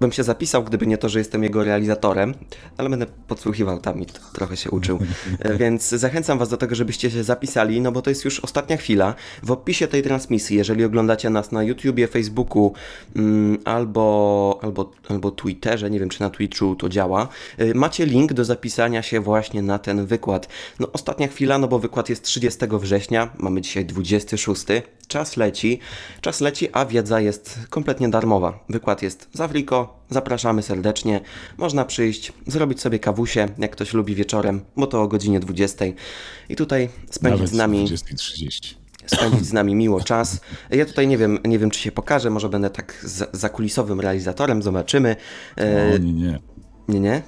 bym się zapisał, gdyby nie to, że jestem jego realizatorem, ale będę podsłuchiwał tam i trochę się uczył. E, Więc zachęcam Was do tego, żebyście się zapisali, no bo to jest już ostatnia chwila. W opisie tej transmisji, jeżeli oglądacie nas na YouTubie, Facebooku mm, albo, albo, albo Twitterze, nie wiem czy na Twitchu to działa, macie link do zapisania się właśnie na ten wykład. No ostatnia chwila, no bo wykład jest 30 września, mamy dzisiaj 26. Czas leci, czas leci, a wiedza jest kompletnie darmowa. Wykład jest z Awriko, zapraszamy serdecznie. Można przyjść, zrobić sobie kawusie, jak ktoś lubi wieczorem, bo to o godzinie 20. I tutaj spędzić Nawet z nami 20.30. spędzić z nami miło czas. Ja tutaj nie wiem, nie wiem czy się pokażę, może będę tak za, zakulisowym realizatorem, zobaczymy. E, O nie, nie. nie, nie?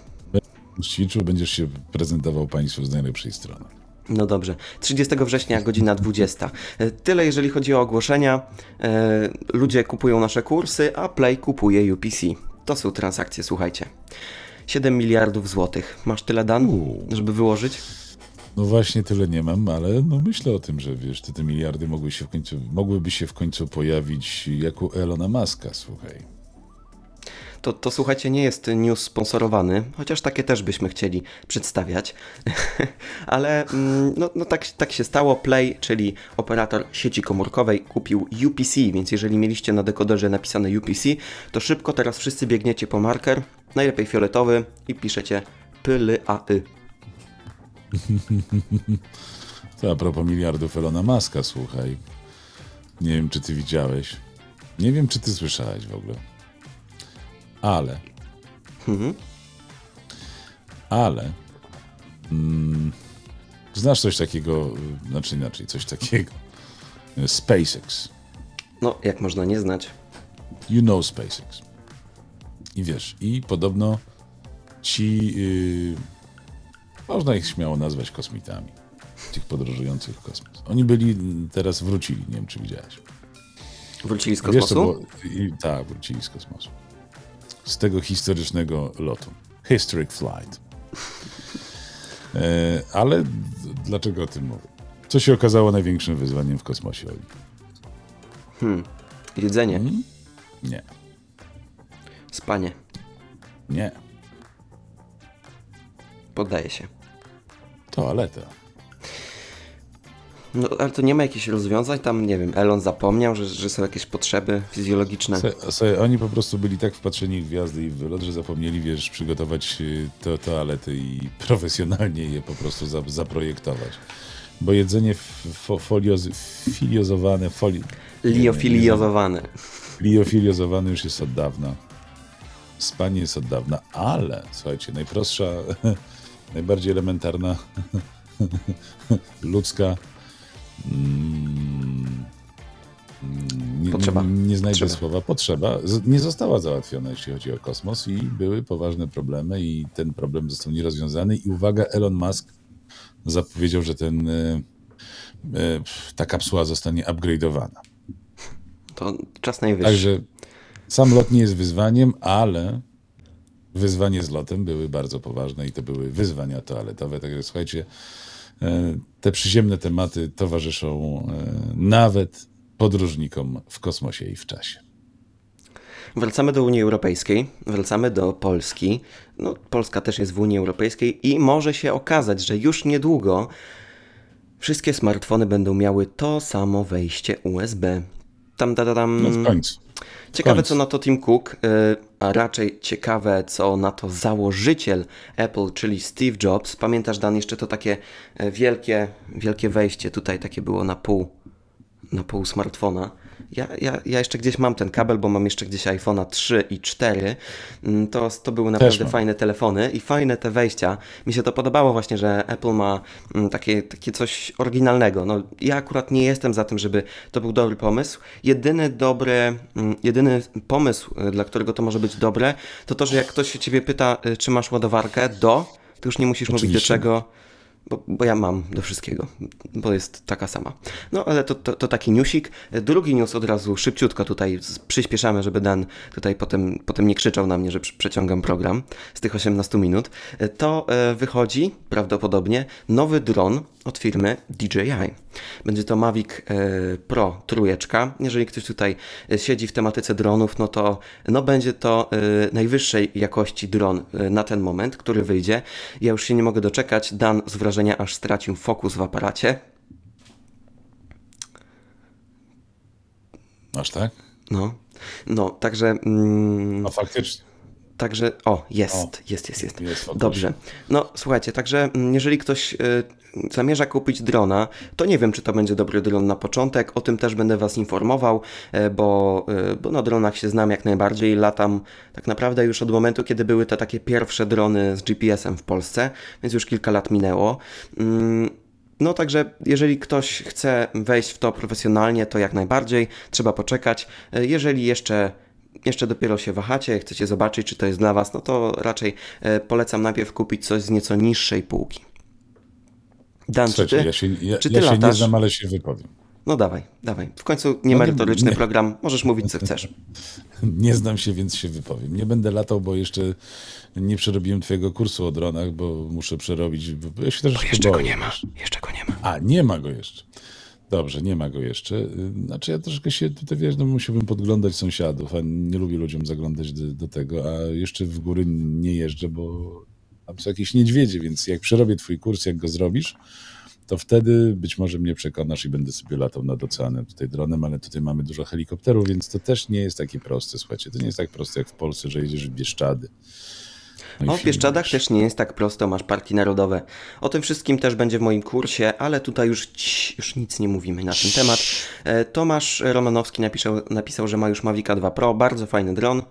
Ćwiczył, będziesz się prezentował Państwu z najlepszej strony. No dobrze. 30 września, godzina 20. E, Tyle jeżeli chodzi o ogłoszenia. E, ludzie kupują nasze kursy, a Play kupuje UPC. To są transakcje, słuchajcie. 7 miliardów złotych. Masz tyle dan, żeby wyłożyć? No właśnie tyle nie mam, ale no myślę o tym, że wiesz, te, te miliardy mogły się w końcu, mogłyby się w końcu pojawić jak u Elona Muska, słuchaj. To, to słuchajcie, nie jest news sponsorowany, chociaż takie też byśmy chcieli przedstawiać. Ale mm, no, no tak, tak się stało. Play, czyli operator sieci komórkowej, kupił UPC, więc jeżeli mieliście na dekoderze napisane UPC, to szybko teraz wszyscy biegniecie po marker, najlepiej fioletowy i piszecie pyly y. To a propos miliardów Elona Muska, słuchaj. Nie wiem, czy ty widziałeś. Nie wiem, czy ty słyszałeś w ogóle. Ale. Ale. Mm, znasz coś takiego, y, znaczy inaczej, coś takiego. y, SpaceX. No, jak można nie znać. You know SpaceX. I wiesz, i podobno ci. Yy, można ich śmiało nazwać kosmitami. Tych podróżujących w kosmos. Oni byli, teraz wrócili, nie wiem czy widziałeś. Wrócili z Wiesz, kosmosu? było? I, tak, wrócili z kosmosu. Z tego historycznego lotu. Historic flight. E, ale dlaczego o tym mówię? Co się okazało największym wyzwaniem w kosmosie? Oli? Jedzenie, Mhm. Nie, spanie, nie. poddaje się. Toaleta. No, ale to nie ma jakichś rozwiązań, tam nie wiem, Elon zapomniał, że, że są jakieś potrzeby fizjologiczne. Se, oni po prostu byli tak wpatrzeni w gwiazdy i w wylot, że zapomnieli, wiesz, przygotować y, to, toalety i profesjonalnie je po prostu za, zaprojektować. Bo jedzenie fo, folioz, filiozowane, foli, Liofiliozowane. liofiliozowane już jest od dawna. Spanie jest od dawna, ale słuchajcie, najprostsza, najbardziej elementarna ludzka nie, Potrzeba. Nie, nie znajdę Potrzeba. słowa potrzeba. Nie została załatwiona, jeśli chodzi o kosmos i były poważne problemy i ten problem został nierozwiązany i uwaga, Elon Musk zapowiedział, że ten, e, e, ta kapsuła zostanie upgrade'owana. To czas najwyższy. Także sam lot nie jest wyzwaniem, ale wyzwanie z lotem były bardzo poważne i to były wyzwania toaletowe. Także słuchajcie, te przyziemne tematy towarzyszą e, nawet podróżnikom w kosmosie i w czasie. Wracamy do Unii Europejskiej, wracamy do Polski. No, Polska też jest w Unii Europejskiej i może się okazać, że już niedługo wszystkie smartfony będą miały to samo wejście USB. Tam, da, da, tam. No w końcu. Ciekawe, końcu. co na to Tim Cook, y, a raczej ciekawe, co na to założyciel Apple, czyli Steve Jobs. Pamiętasz, Dan, jeszcze to takie e, wielkie, wielkie wejście tutaj, takie było na pół, na pół smartfona. Ja, ja, ja jeszcze gdzieś mam ten kabel, bo mam jeszcze gdzieś iPhone'a 3 i 4. Mm, To, to były naprawdę fajne telefony i fajne te wejścia. Mi się to podobało właśnie, że Apple ma mm, takie, takie coś oryginalnego. No, ja akurat nie jestem za tym, żeby to był dobry pomysł. Jedyny dobry, mm, jedyny pomysł, y, dla którego to może być dobre, to to, że jak ktoś się ciebie pyta, y, czy masz ładowarkę do, to już nie musisz mówić do Oczywiście. czego. Bo, bo ja mam do wszystkiego, bo jest taka sama. No ale to, to, to taki newsik. Drugi news od razu szybciutko tutaj przyspieszamy, żeby Dan tutaj potem, potem nie krzyczał na mnie, że przeciągam program z tych 18 minut. To e, wychodzi prawdopodobnie nowy dron od firmy DJI. Będzie to Mavic e, Pro trójeczka. Jeżeli ktoś tutaj e, siedzi w tematyce dronów, no to no będzie to e, najwyższej jakości dron na ten moment, który wyjdzie. Ja już się nie mogę doczekać. Dan z wrażenia aż stracił fokus w aparacie. Aż tak? No, no także... Mm, No faktycznie. Także, o, jest, O, jest, jest, jest. jest. Dobrze. No, słuchajcie, także mm, jeżeli ktoś y, zamierza kupić drona, to nie wiem, czy to będzie dobry dron na początek. O tym też będę Was informował, e, bo, y, bo na dronach się znam jak najbardziej. Latam tak naprawdę już od momentu, kiedy były te takie pierwsze drony z GPS-em w Polsce, więc już kilka lat minęło. Mm, no także jeżeli ktoś chce wejść w to profesjonalnie, to jak najbardziej trzeba poczekać. E, Jeżeli jeszcze jeszcze dopiero się wahacie, chcecie zobaczyć, czy to jest dla Was, no to raczej e, polecam najpierw kupić coś z nieco niższej półki. Dan, czy ty, ja się, ja, czy ty ja się nie znam, ale się wypowiem. No dawaj, dawaj. W końcu niemerytoryczny No nie- program, możesz mówić co chcesz. Nie znam się, więc się wypowiem. Nie będę latał, bo jeszcze nie przerobiłem twojego kursu o dronach, bo muszę przerobić. Bo ja się też Jeszcze go nie ma, jeszcze go nie ma. A, nie ma go jeszcze. Dobrze, nie ma go jeszcze. Y, Znaczy ja troszkę się tutaj, wiesz, no musiałbym podglądać sąsiadów, a nie lubię ludziom zaglądać do, do tego, a jeszcze w góry nie jeżdżę, bo tam są jakieś niedźwiedzie, więc jak przerobię twój kurs, jak go zrobisz, to wtedy być może mnie przekonasz i będę sobie latał nad oceanem tutaj dronem, ale tutaj mamy dużo helikopterów, więc to też nie jest takie proste, słuchajcie. To nie jest tak proste jak w Polsce, że jedziesz w Bieszczady. No O, w Bieszczadach filmujesz. też nie jest tak prosto, masz parki narodowe. O tym wszystkim też będzie w moim kursie, ale tutaj już, już nic nie mówimy na ten temat. E, Tomasz Romanowski napisał, napisał, że ma już Mavica 2 Pro, bardzo fajny dron.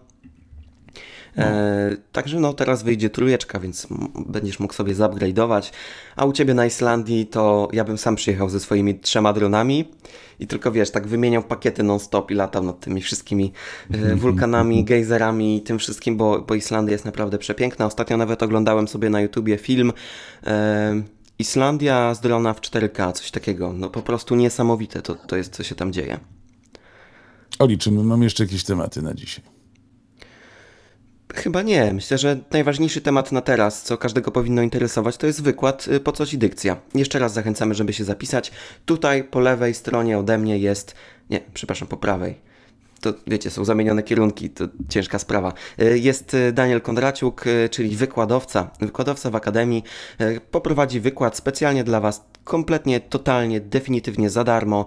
E, także no teraz wyjdzie trójeczka, więc będziesz mógł sobie zupgrade'ować. A u Ciebie na Islandii to ja bym sam przyjechał ze swoimi trzema dronami i tylko wiesz, tak wymieniał pakiety non-stop i latał nad tymi wszystkimi e, wulkanami, gejzerami i tym wszystkim, bo, bo Islandia jest naprawdę przepiękna. Ostatnio nawet oglądałem sobie na YouTubie film e, Islandia z drona w 4K, coś takiego. No po prostu niesamowite to, to jest, co się tam dzieje. Oli, czy my mamy jeszcze jakieś tematy na dzisiaj? Chyba nie. Myślę, że najważniejszy temat na teraz, co każdego powinno interesować, to jest wykład y, po co ci dykcja. Jeszcze raz zachęcamy, żeby się zapisać. Tutaj po lewej stronie ode mnie jest. Nie, przepraszam, po prawej. To wiecie, są zamienione kierunki, to ciężka sprawa. Y, Jest y, Daniel Kondraciuk, czyli wykładowca, wykładowca w Akademii. Poprowadzi wykład specjalnie dla Was, kompletnie, totalnie, definitywnie za darmo.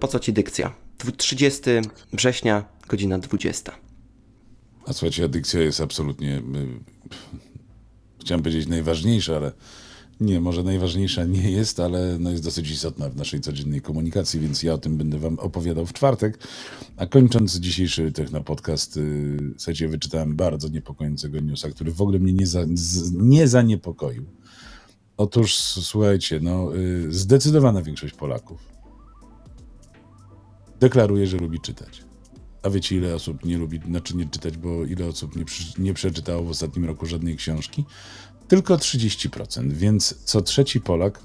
Po co ci dykcja? Dwu- 30 września, godzina 20. A słuchajcie, adykcja jest absolutnie, y, chciałem powiedzieć najważniejsza, ale nie, może najważniejsza nie jest, ale no jest dosyć istotna w naszej codziennej komunikacji, więc ja o tym będę wam opowiadał w czwartek. A kończąc dzisiejszy Technopodcast, y, słuchajcie, wyczytałem bardzo niepokojącego newsa, który w ogóle mnie nie, za, nie zaniepokoił. Otóż, słuchajcie, no, y, zdecydowana większość Polaków deklaruje, że lubi czytać. A wiecie, ile osób nie lubi, znaczy nie czytać, bo ile osób nie, nie przeczytało w ostatnim roku żadnej książki? Tylko 30%, więc co trzeci Polak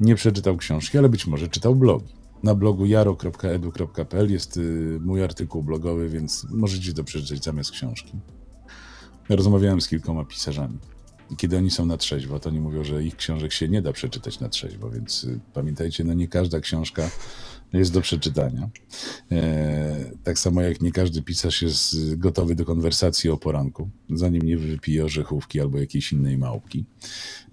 nie przeczytał książki, ale być może czytał blogi. Na blogu jaro.edu.pl jest y, mój artykuł blogowy, więc możecie to przeczytać zamiast książki. Rozmawiałem z kilkoma pisarzami. Kiedy oni są na trzeźwo, to oni mówią, że ich książek się nie da przeczytać na trzeźwo, więc y, pamiętajcie, no nie każda książka jest do przeczytania. E, tak samo jak nie każdy pisarz jest gotowy do konwersacji o poranku, zanim nie wypije orzechówki albo jakiejś innej małpki.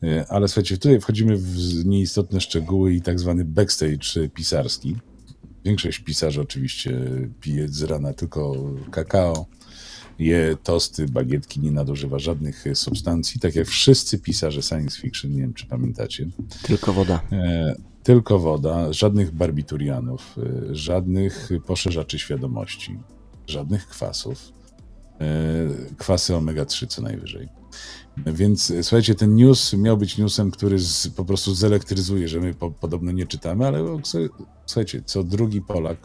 E, ale słuchajcie, tutaj wchodzimy w nieistotne szczegóły i tak zwany backstage pisarski. Większość pisarzy oczywiście pije z rana tylko kakao, je tosty, bagietki, nie nadużywa żadnych substancji, tak jak wszyscy pisarze science fiction, nie wiem czy pamiętacie. Tylko woda. E, tylko woda, żadnych barbiturianów, e, żadnych poszerzaczy świadomości, żadnych kwasów. E, kwasy omega-3 co najwyżej. Więc słuchajcie, ten news miał być newsem, który z, po prostu zelektryzuje, że my po, podobno nie czytamy, ale słuchajcie, co drugi Polak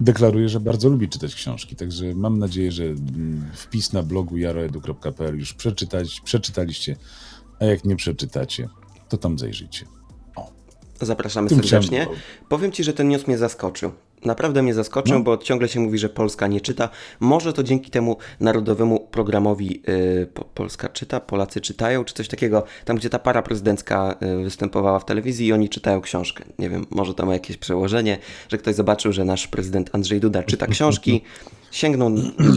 deklaruje, że bardzo lubi czytać książki. Także mam nadzieję, że mm, wpis na blogu jaroedu.pl już przeczytać, przeczytaliście, a jak nie przeczytacie, to tam zajrzyjcie. Zapraszamy serdecznie. Powiem Ci, że ten news mnie zaskoczył. Naprawdę mnie zaskoczył, No. bo ciągle się mówi, że Polska nie czyta. Może to dzięki temu narodowemu programowi yy, po, Polska czyta, Polacy czytają, czy coś takiego. Tam, gdzie ta para prezydencka yy, występowała w telewizji i oni czytają książkę. Nie wiem, może to ma jakieś przełożenie, że ktoś zobaczył, że nasz prezydent Andrzej Duda czyta książki, sięgnął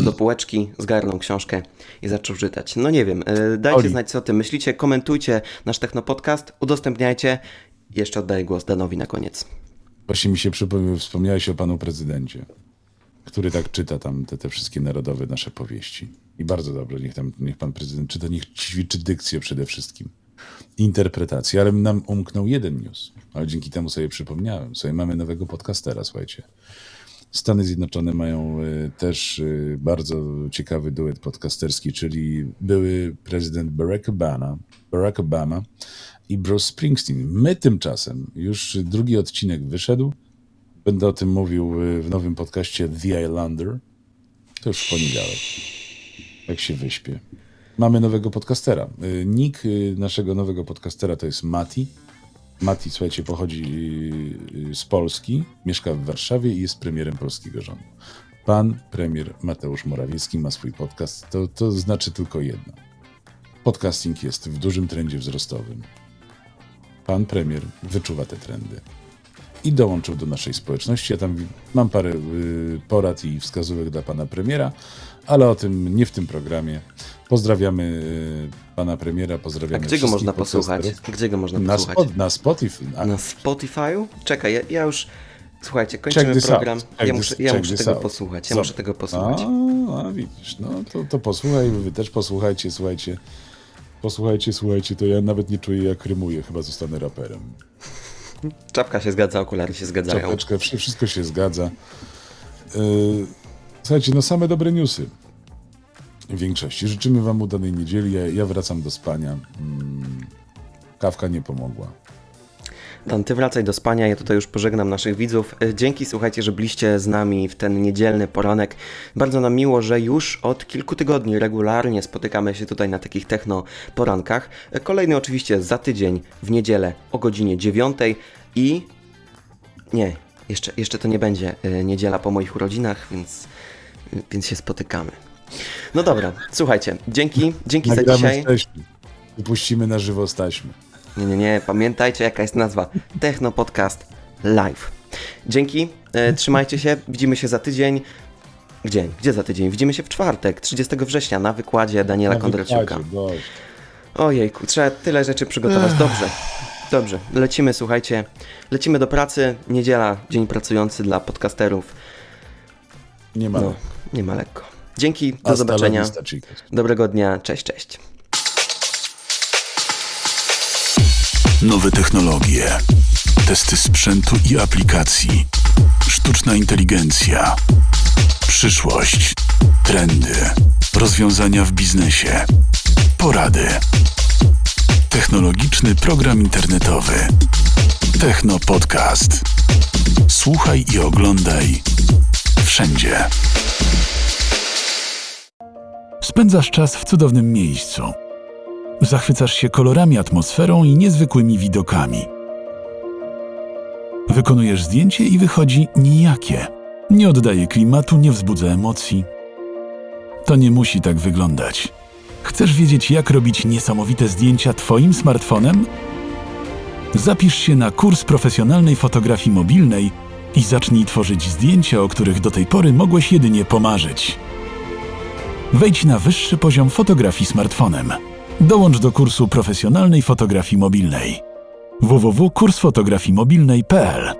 do półeczki, zgarnął książkę i zaczął czytać. No nie wiem, yy, dajcie Oli. znać, co o tym myślicie, komentujcie nasz Technopodcast, udostępniajcie. Jeszcze oddaję głos Danowi na koniec. Właśnie mi się przypomniał, wspomniałeś o panu prezydencie, który tak czyta tam te, te wszystkie narodowe nasze powieści. I bardzo dobrze, niech, tam, niech pan prezydent czyta, niech ćwiczy dykcję przede wszystkim. Interpretację, ale nam umknął jeden news, ale dzięki temu sobie przypomniałem. Sobie mamy nowego podcastera, słuchajcie. Stany Zjednoczone mają y, też y, bardzo ciekawy duet podcasterski, czyli były prezydent Barack Obama, Barack Obama i Bruce Springsteen. My tymczasem, już drugi odcinek wyszedł, będę o tym mówił y, w nowym podcaście The Islander, to już w poniedziałek, jak się wyśpię. Mamy nowego podcastera. Y, Nick y, naszego nowego podcastera to jest Mati. Mati, słuchajcie, pochodzi z Polski, mieszka w Warszawie i jest premierem polskiego rządu. Pan premier Mateusz Morawiecki ma swój podcast. To, to znaczy tylko jedno. Podcasting jest w dużym trendzie wzrostowym. Pan premier wyczuwa te trendy i dołączył do naszej społeczności. Ja tam mam parę y, porad i wskazówek dla pana premiera, ale o tym nie w tym programie. Pozdrawiamy y, pana premiera, A pozdrawiamy gdzie go można posłuchać? Gdzie go można Na, posłuchać? spot, na Spotify. A, Na Spotify'u? Czekaj, ja, ja już. Słuchajcie, kończymy program. Ja muszę, ja muszę tego out. posłuchać. Ja Zobacz. muszę tego posłuchać. A, a widzisz, no to, to posłuchaj, wy też posłuchajcie, słuchajcie. Posłuchajcie, słuchajcie, to ja nawet nie czuję jak rymuję, chyba zostanę raperem. Czapka się zgadza, okulary się zgadzają. Czapeczkę, wszy- wszystko się zgadza. Yy, słuchajcie, no same dobre newsy. W większości. Życzymy wam udanej niedzieli. Ja, ja wracam do spania. Mm, kawka nie pomogła. Dan, ty wracaj do spania, ja tutaj już pożegnam naszych widzów. E, Dzięki, słuchajcie, że byliście z nami w ten niedzielny poranek. Bardzo nam miło, że już od kilku tygodni regularnie spotykamy się tutaj na takich techno porankach. E, Kolejny oczywiście za tydzień w niedzielę o godzinie 9 i... Nie, jeszcze, jeszcze to nie będzie e, niedziela po moich urodzinach, więc, więc się spotykamy. No dobra, słuchajcie, dzięki, dzięki za Nagramy dzisiaj. z taśmy. Wypuścimy na żywo z taśmy. Nie, nie, nie, pamiętajcie jaka jest nazwa. Techno Podcast Live. Dzięki, e, trzymajcie się, widzimy się za tydzień. Gdzie? Gdzie za tydzień? Widzimy się w czwartek, 30 września na wykładzie Daniela Na Kondraciuka. wykładzie. Ojejku, trzeba tyle rzeczy przygotować. Dobrze, dobrze, lecimy, słuchajcie, lecimy do pracy. Niedziela, dzień pracujący dla podcasterów. Nie ma. No, nie ma lekko. Dzięki, do Hasta zobaczenia. Dobrego dnia, cześć, cześć. Nowe technologie, testy sprzętu i aplikacji, sztuczna inteligencja, przyszłość, trendy, rozwiązania w biznesie, porady. Technologiczny program internetowy. Techno Podcast. Słuchaj i oglądaj wszędzie. Spędzasz czas w cudownym miejscu. Zachwycasz się kolorami, atmosferą i niezwykłymi widokami. Wykonujesz zdjęcie i wychodzi nijakie. Nie oddaje klimatu, nie wzbudza emocji. To nie musi tak wyglądać. Chcesz wiedzieć, jak robić niesamowite zdjęcia Twoim smartfonem? Zapisz się na kurs profesjonalnej fotografii mobilnej i zacznij tworzyć zdjęcia, o których do tej pory mogłeś jedynie pomarzyć. Wejdź na wyższy poziom fotografii smartfonem. Dołącz do kursu profesjonalnej fotografii mobilnej. www.kursfotografii-mobilnej.pl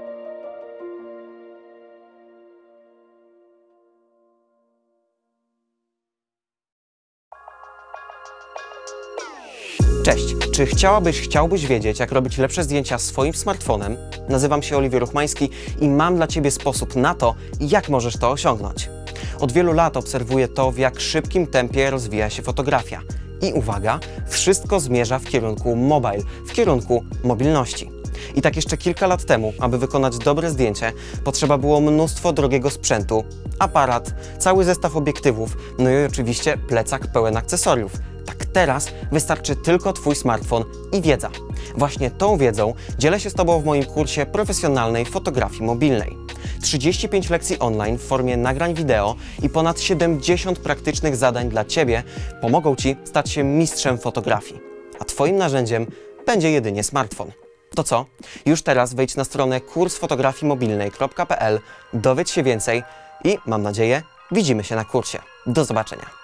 Cześć, czy chciałabyś, chciałbyś wiedzieć, jak robić lepsze zdjęcia swoim smartfonem? Nazywam się Oliwier Ruchmański i mam dla Ciebie sposób na to, jak możesz to osiągnąć. Od wielu lat obserwuję to, w jak szybkim tempie rozwija się fotografia. I uwaga, wszystko zmierza w kierunku mobile, w kierunku mobilności. I tak jeszcze kilka lat temu, aby wykonać dobre zdjęcie, potrzeba było mnóstwo drogiego sprzętu, aparat, cały zestaw obiektywów, no i oczywiście plecak pełen akcesoriów. Tak teraz wystarczy tylko Twój smartfon i wiedza. Właśnie tą wiedzą dzielę się z Tobą w moim kursie profesjonalnej fotografii mobilnej. 35 lekcji online w formie nagrań wideo i ponad 70 praktycznych zadań dla Ciebie pomogą Ci stać się mistrzem fotografii. A Twoim narzędziem będzie jedynie smartfon. To co? Już teraz wejdź na stronę kursfotografii-mobilnej.pl, dowiedz się więcej i mam nadzieję, widzimy się na kursie. Do zobaczenia.